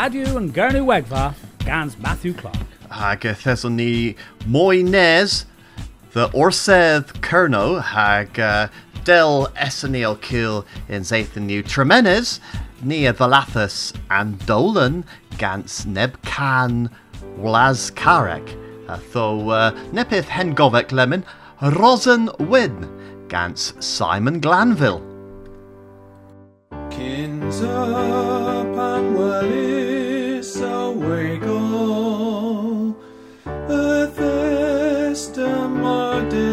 Radio and Gernu Wegva, Gans Matthew Clark. Hag theson ni mwy nes, the orsedd Kerno hag uh, del esonil kill in Zathan new tremenes, ni a thalathus and dolan gans neb can wlas carec, uh, tho uh, nepith hengovec lemon, rosen win gans Simon Glanville. Kins up and wellis mardig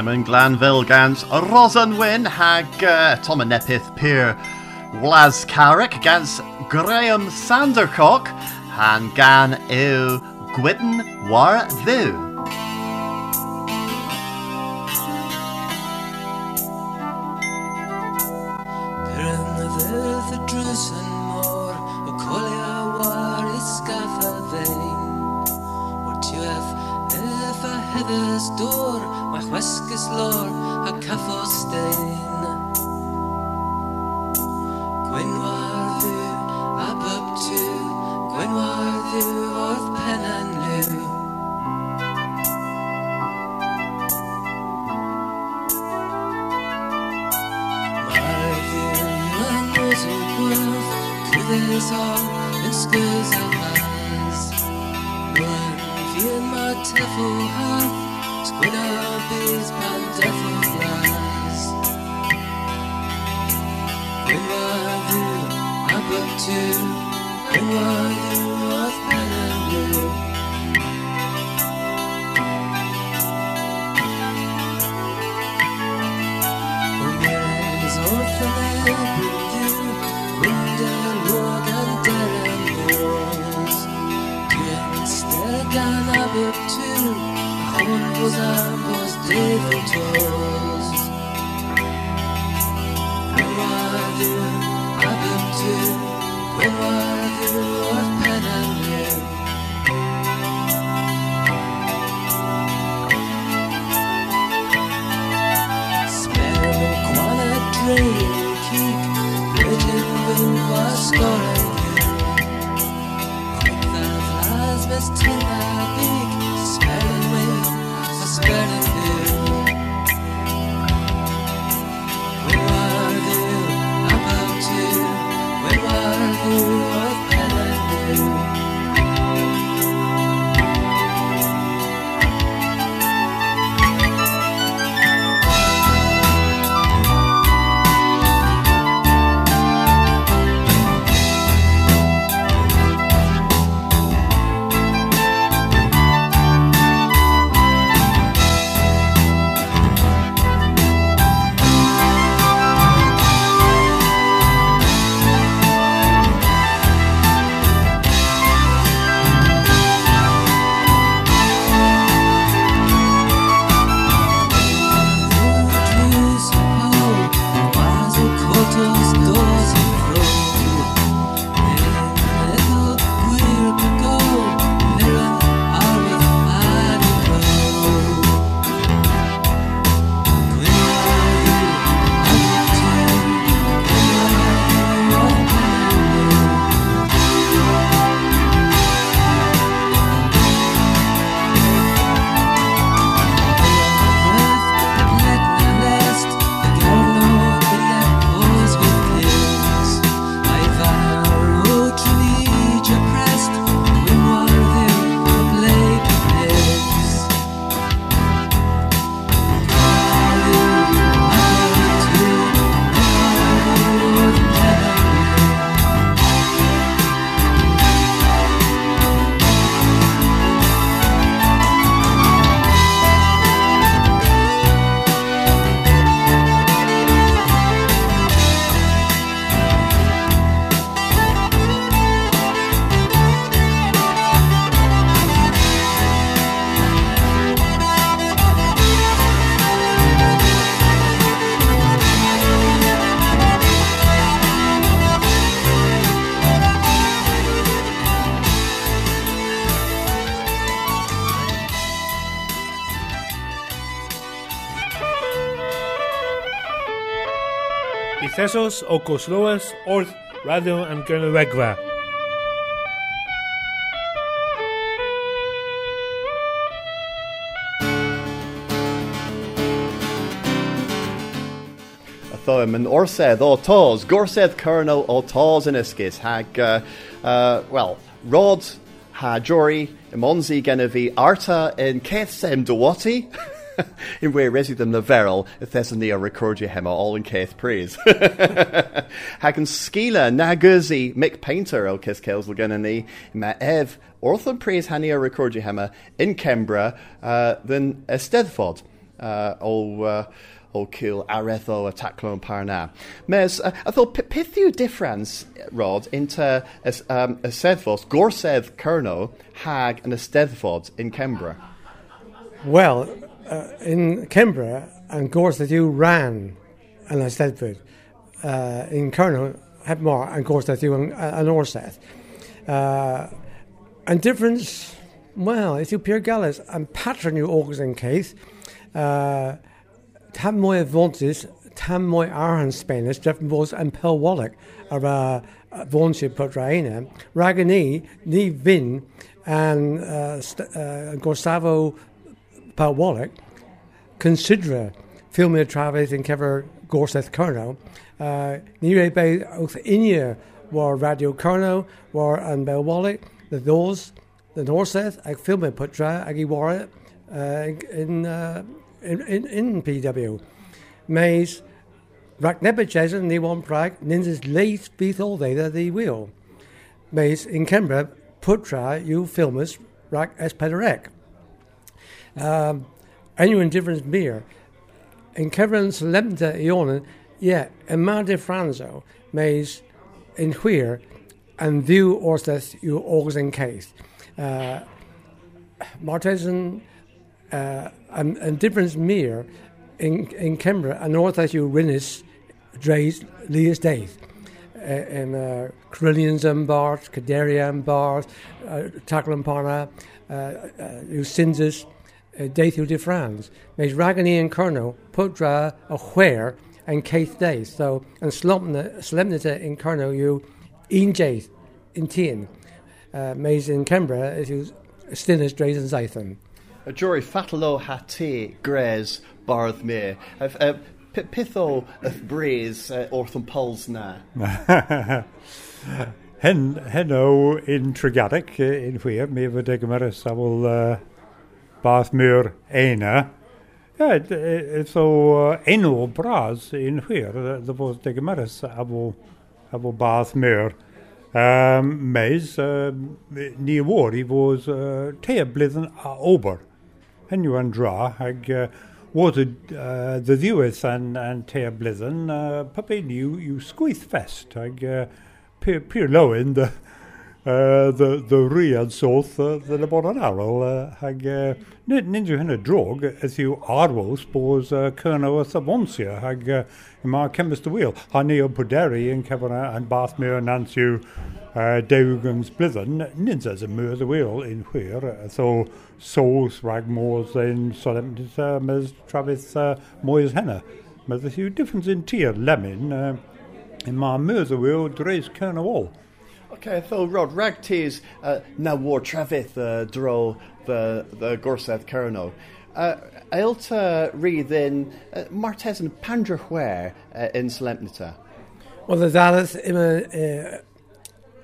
Simon Glanville gans Rosen win hag uh, Tom and Nepith Pier Wlas Carrick gans Graham Sandercock han gan ew Gwydden war ddu. Cwyddes on yn sgwrs a mas Rwan fi'n ma teffo hath Sgwyn a bys pan deffo glas Gwynwa ddiw a byb tiw Gwynwa ddiw oedd pen yn Hon was ambos I thesos o Cosloas, Orth, Radio and an orsedd ó tás, gorsedd tás in iscis hag, uh, uh, well, Rod ha Jory imonzi genevi arta in Keth sem. in where resi them na veril y thesania recordia hema all in Keth praise. Hagan skila na gurzi Mick Paynter o Kis Kels laganani ma ev orthon praise hania recordia hema in Kembra uh, than Estedfod uh, o uh, o kill aretho a taclon parna. Mes, uh, I thought pithu difference, Rod, into as um, a sedfos, gorsedd kerno, hag and a stedfod in Kembra. Well, uh, in Canberra, and course that you ran and I Eisteddfod. Uh, in Colonel, more, and course that you an, an Orseth. Uh, and difference, well, if you Pierre Gallis and patron you orgs in case, uh, tam moy advantage, tam arhan Spanish, Jeff and Pel Wallach are uh, vonship put raina, Ragani, ni vin, and uh, st- uh, Gustavo Pel Wallach, consider filming Travis in Kever Gorseth Kerno, uh, Bay Oath Inia war Radio Kerno, war and Bel Wallach, the those, the Norseth, I filmed Putra, Agi war uh, in, uh, in, in, in PW. Mays, Rack Nebuchadnezzar, ni one Prague, Ninjas late beat all day that the wheel. Mays in Canberra, Putra, you filmers, Rack es Pederek. Um, genuine difference meer. In Kevin's lemte ionen, ja, en de Franzo, mees in queer, en view orstes you always in case. Uh, Martesan uh, and, and difference mere in, in Canberra and north as you drays Leas. Uh, in uh, Carillions and Bart, Cadaria and Bart, uh, Tacklan Parna, uh, uh, uh, Daithu de France. Mes Ragani and Kerno, Putra, a Where, and Keith Daith. So, and Solemnita in Kerno, you in Jaith, in Tien. Uh, Mes in Canberra, as you Stinnes, Drays and Zython. A jury fatalo hati gres barth me. Uh, pitho of breeze uh, orthon poles na. Hen henno in Tregatic in Huir, me fod ag ymyrys a fel uh, bath mŵr eina. Ja, it's o enw bras in Huir, the fod ag ymyrys a fel a fel bath mŵr. Um, meis, uh, ni war i fod uh, te blwyddyn a ober. Henw an dra, ag uh, was uh, the ddiwedd an, an te a blwyddyn, uh, papin yw, yw sgwyth fest, ag uh, pyr, pyr lowen, the, uh, the, the riad soth uh, the bod an arol, uh, hag uh, ninja hynna drog, as yw arwos bos uh, cyrno a thabonsia, hag uh, yma chemist y wheel. Hanni o pwderi yn cefna yn bath mi o nant yw uh, dewgans blydden, nid as a myr the wheel in hwyr, uh, so souls rag mors in solemnity uh, mes Travis uh, moes henna. Mas yw difference in tier lemon, uh, in my myr the wheel, dreis cyrno all. Okay, so Rod, rag tees uh, na war trefith uh, dro the, the gorseth Cerno. Uh, Ailta read in uh, Martes and Pandrahwer uh, in Solemnita. Well, the Dallas in a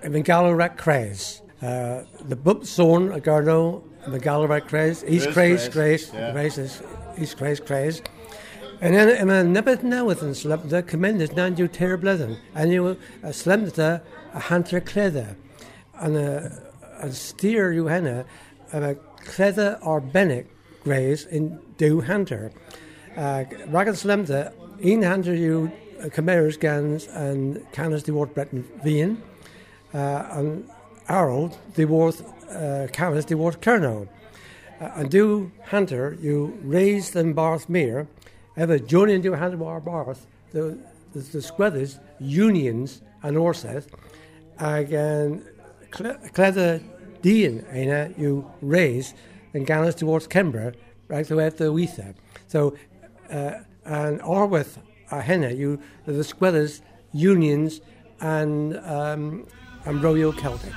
in a Gallowrack Craze. Uh, the Bup Zone, a Garno, in the Gallowrack Craze, East Craze, Craze, Craze, is East Craze, Craze. En dan in mijn nebbet nou with een slemte, commended nan you bleden. En you a hunter kleder. and a, steer you henna, a kleder or bennek graze in do hunter. Uh, Ragan slemte, in hunter you Cameras gans and canas de wort Breton Vien. Uh, and Harold de wort uh, canas de wort Kerno. Uh, and do hunter you raise them barth mere ever join into a hand war barth the the, the unions and orseth again cleather dean aina you raise and ganas towards Canberra right away at the Weetha. So uh, and Orwith a henna you the squathers unions and um, and Royal Celtic.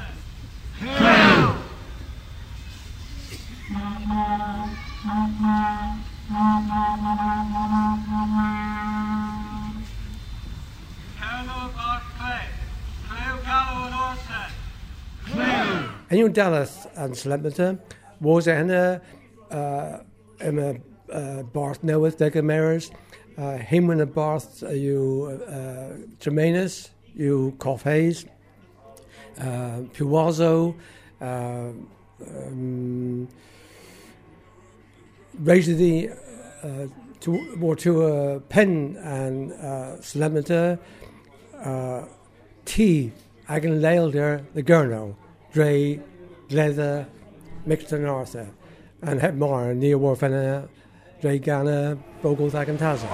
You Dallas and Slemmerton was en uh, in a uh, Barth Newydd Dega Meres, uh, him in a Barth uh, you uh, Tremanus, you Cough Hayes, uh, Puwazo, raised the uh, to, more to a pen and uh, Slemmerton, uh, T. Agan Lailder, the Gurno, Dre, Glether, Mixton Arthur, and het more near Warfena, Dre Gana, Bogol Thagan Taza.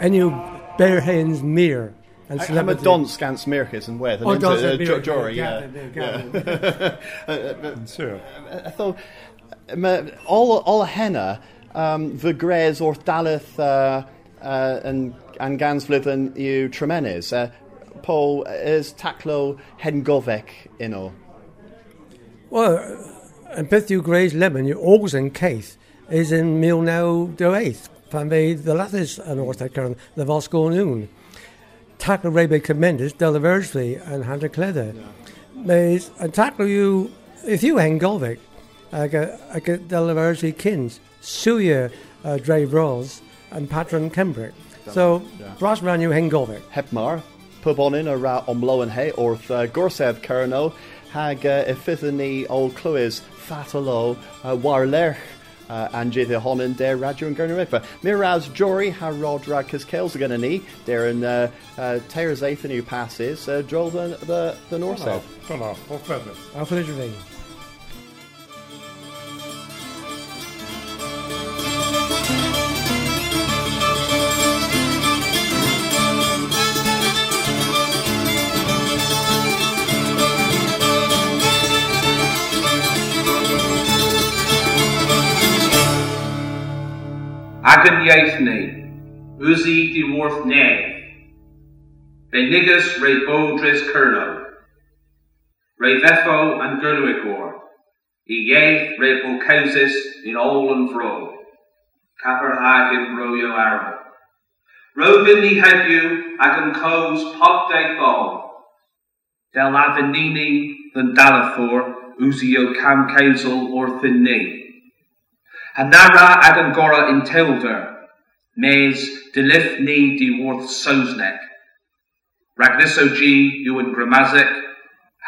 And you bear hands mere. And I'm a don scans mirkis and wedd. Oh, Don's uh, a Jory, yeah, yeah. yeah, yeah. Sure. I thought all all henna um, the gres or dalith uh, uh, and and gansflithen you tremenes. Uh, Paul is taklo hen govek ino. Well, and beth you graze lemon, you always in case is in meal now do eighth. Pan be the lathis an orthacan, the Vosco noon. Tackle rebe commenders, deliversely and hunter cleather. Mays and tackle you if you hang golvic. I get I get deliversely kins, suya uh, Dre Rolls and patron Kembrick. So Ross ran you hang golvic. Hepmar, pubonin a ra omloan he orth uh, kerno hag uh, ifithani old cluis fatalo uh, war lerch uh, Angie the Honan der Radio and Gurnu Rifa. Miraz Jory ha Rodra Kiskels are gonna knee. They're in uh uh Taylor's eighth new passes, uh Joel the the, the North South. Voilà, au Agan Yaithne, Uzi di Worth Ne, Benigus Re Bodris Kerno, Re Vefo and Gurnuigor, Ie Re Bocausis in all and Vro, Capper Hagin Broyo Arrow. Robin ni heddiw ac yn cos podau ffol. Del avenini than dalathor usio cam causal or thin ni. Hanara ag yn gora in mes dilif ni di worth sosnek. Ragniso G, you and Gramazic,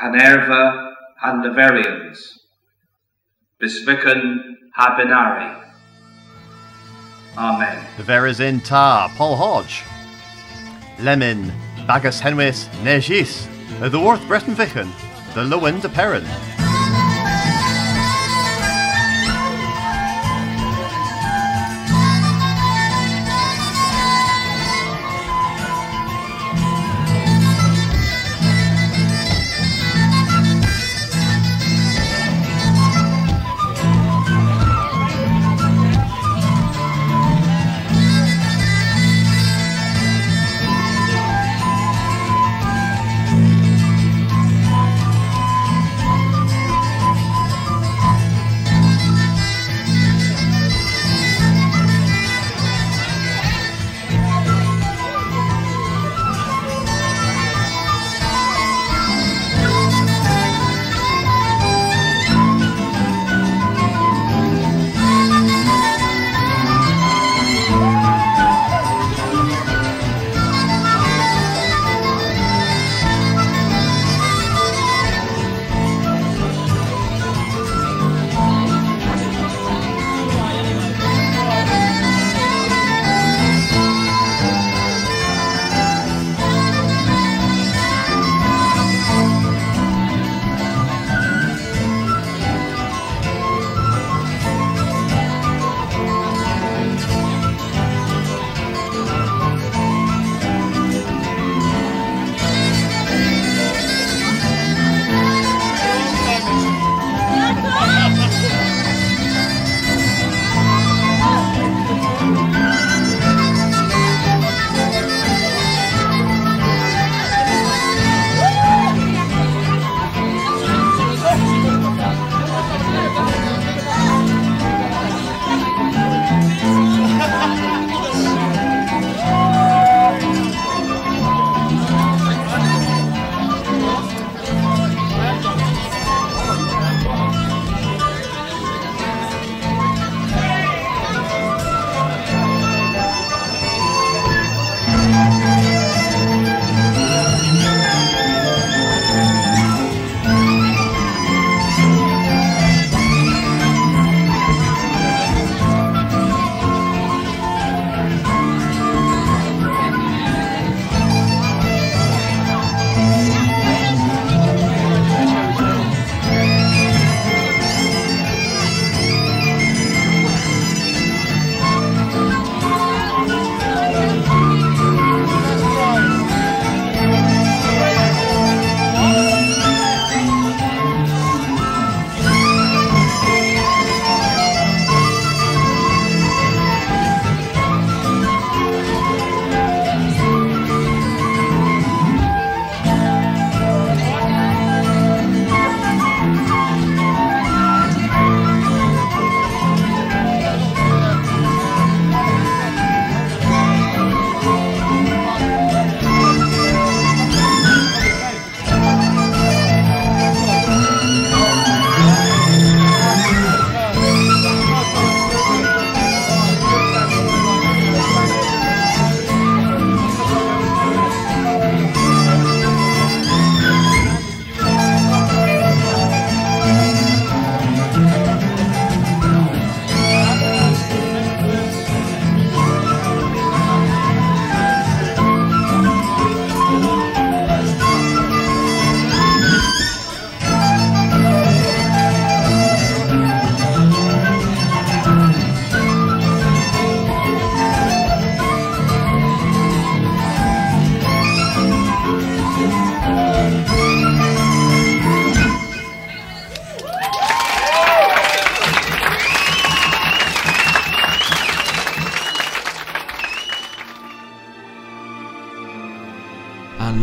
Hanerva, and Leverians. Bisvican Habinari. Amen. The Veras in Tar, Paul Hodge. Lemon, Bagus Henwis, Negis, the Worth Breton Vichen, the Lowen de Perrin.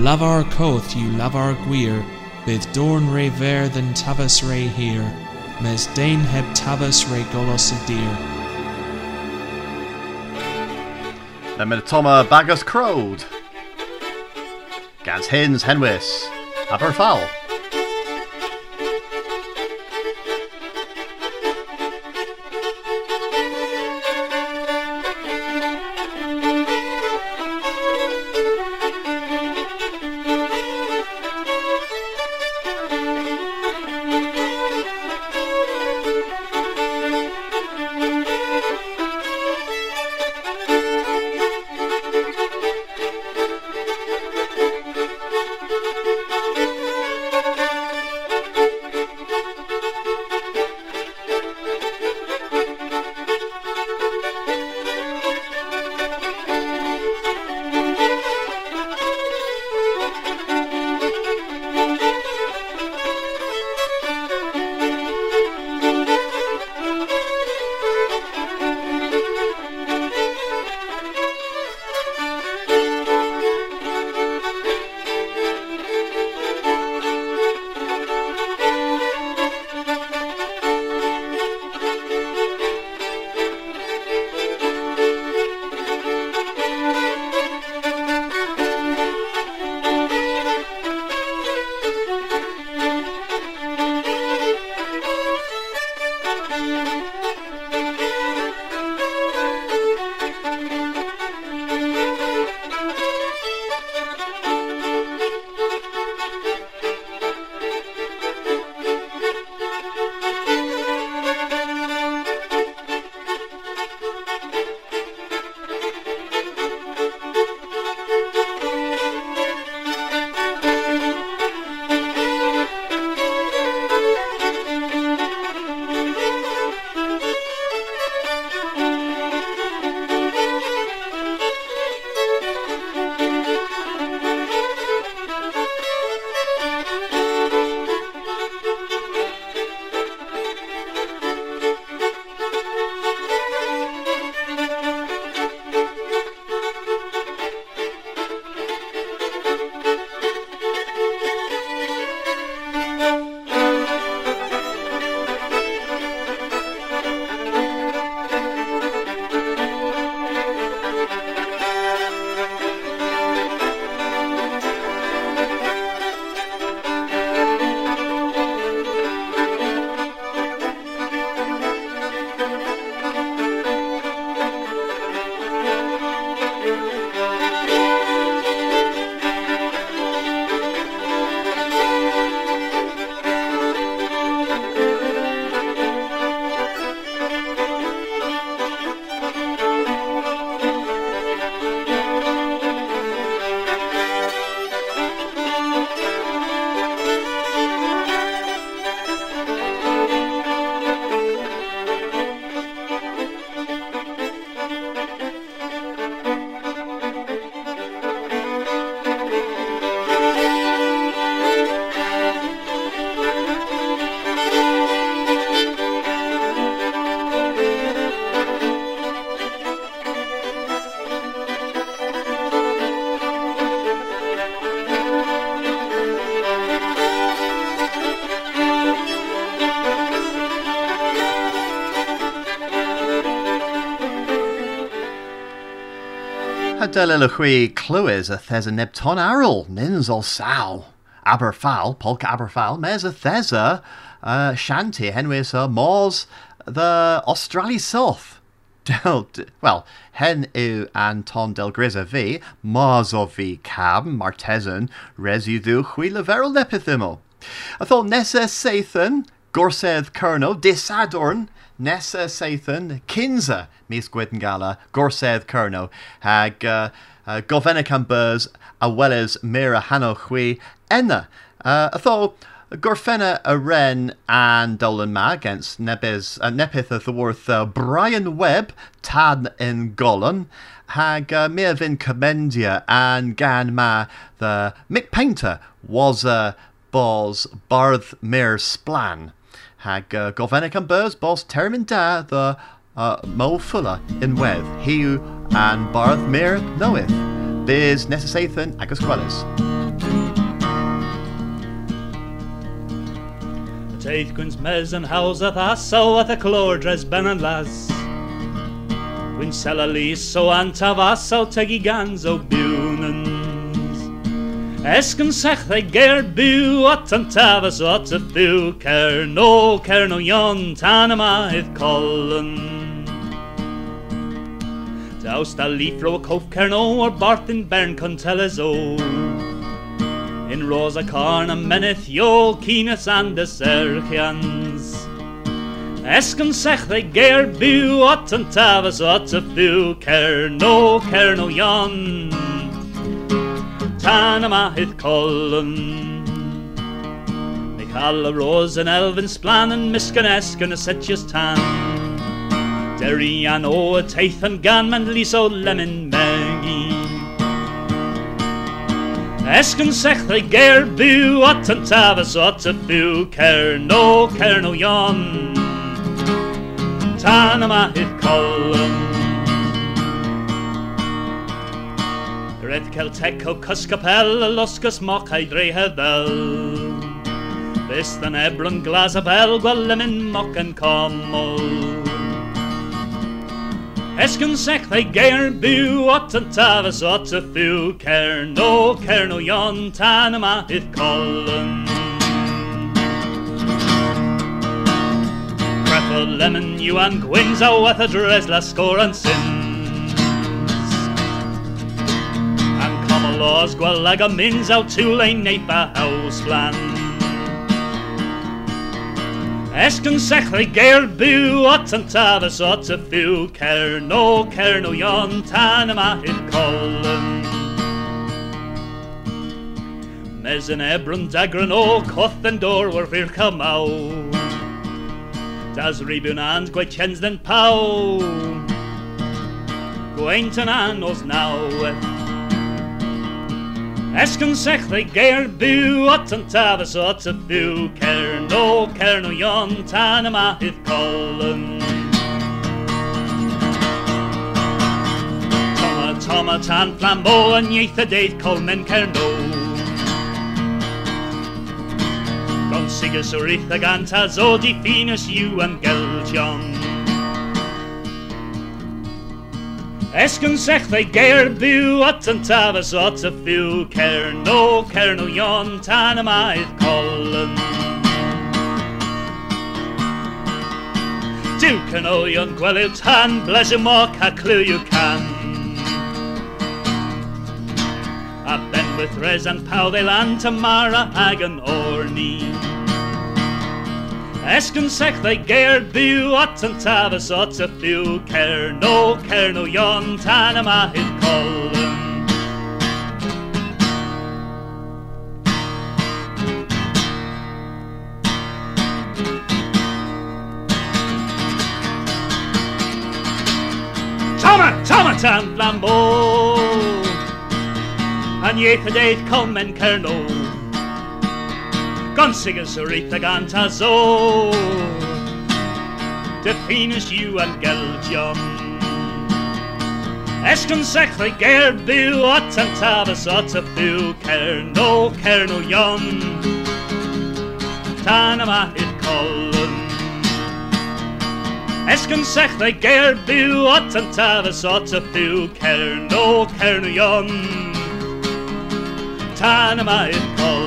Our coth you love our gwir, bydd dorn re ver than tabas re here, mes dain heb tabas re golos y dir. Lemon Toma Bagus Crowd. Gans Hins Henwis. Aberfowl. Adela le chui clywys a thesa nebton arl, nins ol saw. Aberfowl, polka Aberfowl, mes a thesa uh, shanty henwys a mors the Australia South. Del, well, hen yw Anton del Grisa v, mars o fi cab, martesan, residu chwi leferol nepithimo. A thol nesa seithan, gorsedd Kerno, disadorn, Nessa Sathan, Kinza, mis Gwydengala, Gorsedd Kerno, hag uh, uh, Gofenna Burs, a well as Mira Hano Chui, Enna. Uh, Gorfenna a Ren and Dolan Ma against Nebes, uh, Nepith of the Worth uh, Brian Webb, Tan in Golan, hag uh, Mirvin Commendia and Gan Ma the Mick Paynter was uh, Bos Barth Mir Splan hag uh, Govenic and Burrs boss Termin Da the uh, Molfulla in Weth, Heu and Barthmere knoweth, Beers Necessathan Agus Quellis. The Taithquins Mez and Houseth Asso at the Clordres Ben and Las. Win Selalis so Antavas so Bunan tafas o at y byw cer no cer no ion tan yma hydd colyn. Daws da lifro o cof cer no o'r barth in bern conteles o. In rosa a meneth yo kines and the serchians. Esgyn sech ddau ger byw at yn tafas o at y byw cer tan yma hydd colyn. Neu cael y ros yn elfen sblan yn misgan esgyn y setius tan. Derian o y teith yn gan man lis o lemon megi. Esgyn sechdau ger byw at yn tafas o at y byw cer no cer no ion. Tan yma hydd colyn. Red Celtec o Cysgapel, y losgus moc a'i dreu heddel. Byst yn ebrwn glas a bel, gwel lemyn moc yn comol. Sech ddau geir byw ot yn tafas ot y cer no, cer no ion, tan yma hydd colyn. Breath lemon, you and gwins a wath a dres la score and sin. laws gwalag am mynd aw neip a bahaws flan. Esgyn sechrau geir byw at yn tafas at y fyw, cer no, cer no ion tan yma hyn colym Mes yn ebrwn dagran o coth yn dor war fyr cymaw. Das ribiwn and gwaith chens den paw. Gwaint yn anos naweth Esgyn sech ddau geir byw at yn tafas o at y byw. Cer no, cer no ion tan yma hydd colyn Toma, toma tan flambo yn ieith y deith colmen cer no Gon sigus o'r eitha gant a zo di ffinus yw am geltion Esgyn sech ddau geir byw at yn tafas at y fyw. Cern o cern o ion tan y maedd colyn Dyw cynolion gwelyw tan bles y moc a clyw yw can. A ben benwyth res an pawb ei lan tamara ag yn orni. Esgyn sech ddau geir byw at yn tafas at y fyw Cer no, cer no ion tan yma hydd colyn Tama, tama tan lambo. An ieith y deith cer no Gonsigas Aretha Ganta Zo Definus you and Gelgion Esgyn sech ddau ger byw at byw Cer no, cer no ion Tan yma hyd colyn Esgyn sech ddau ger byw at byw Cer no, cer no ion Tan yma hyd colyn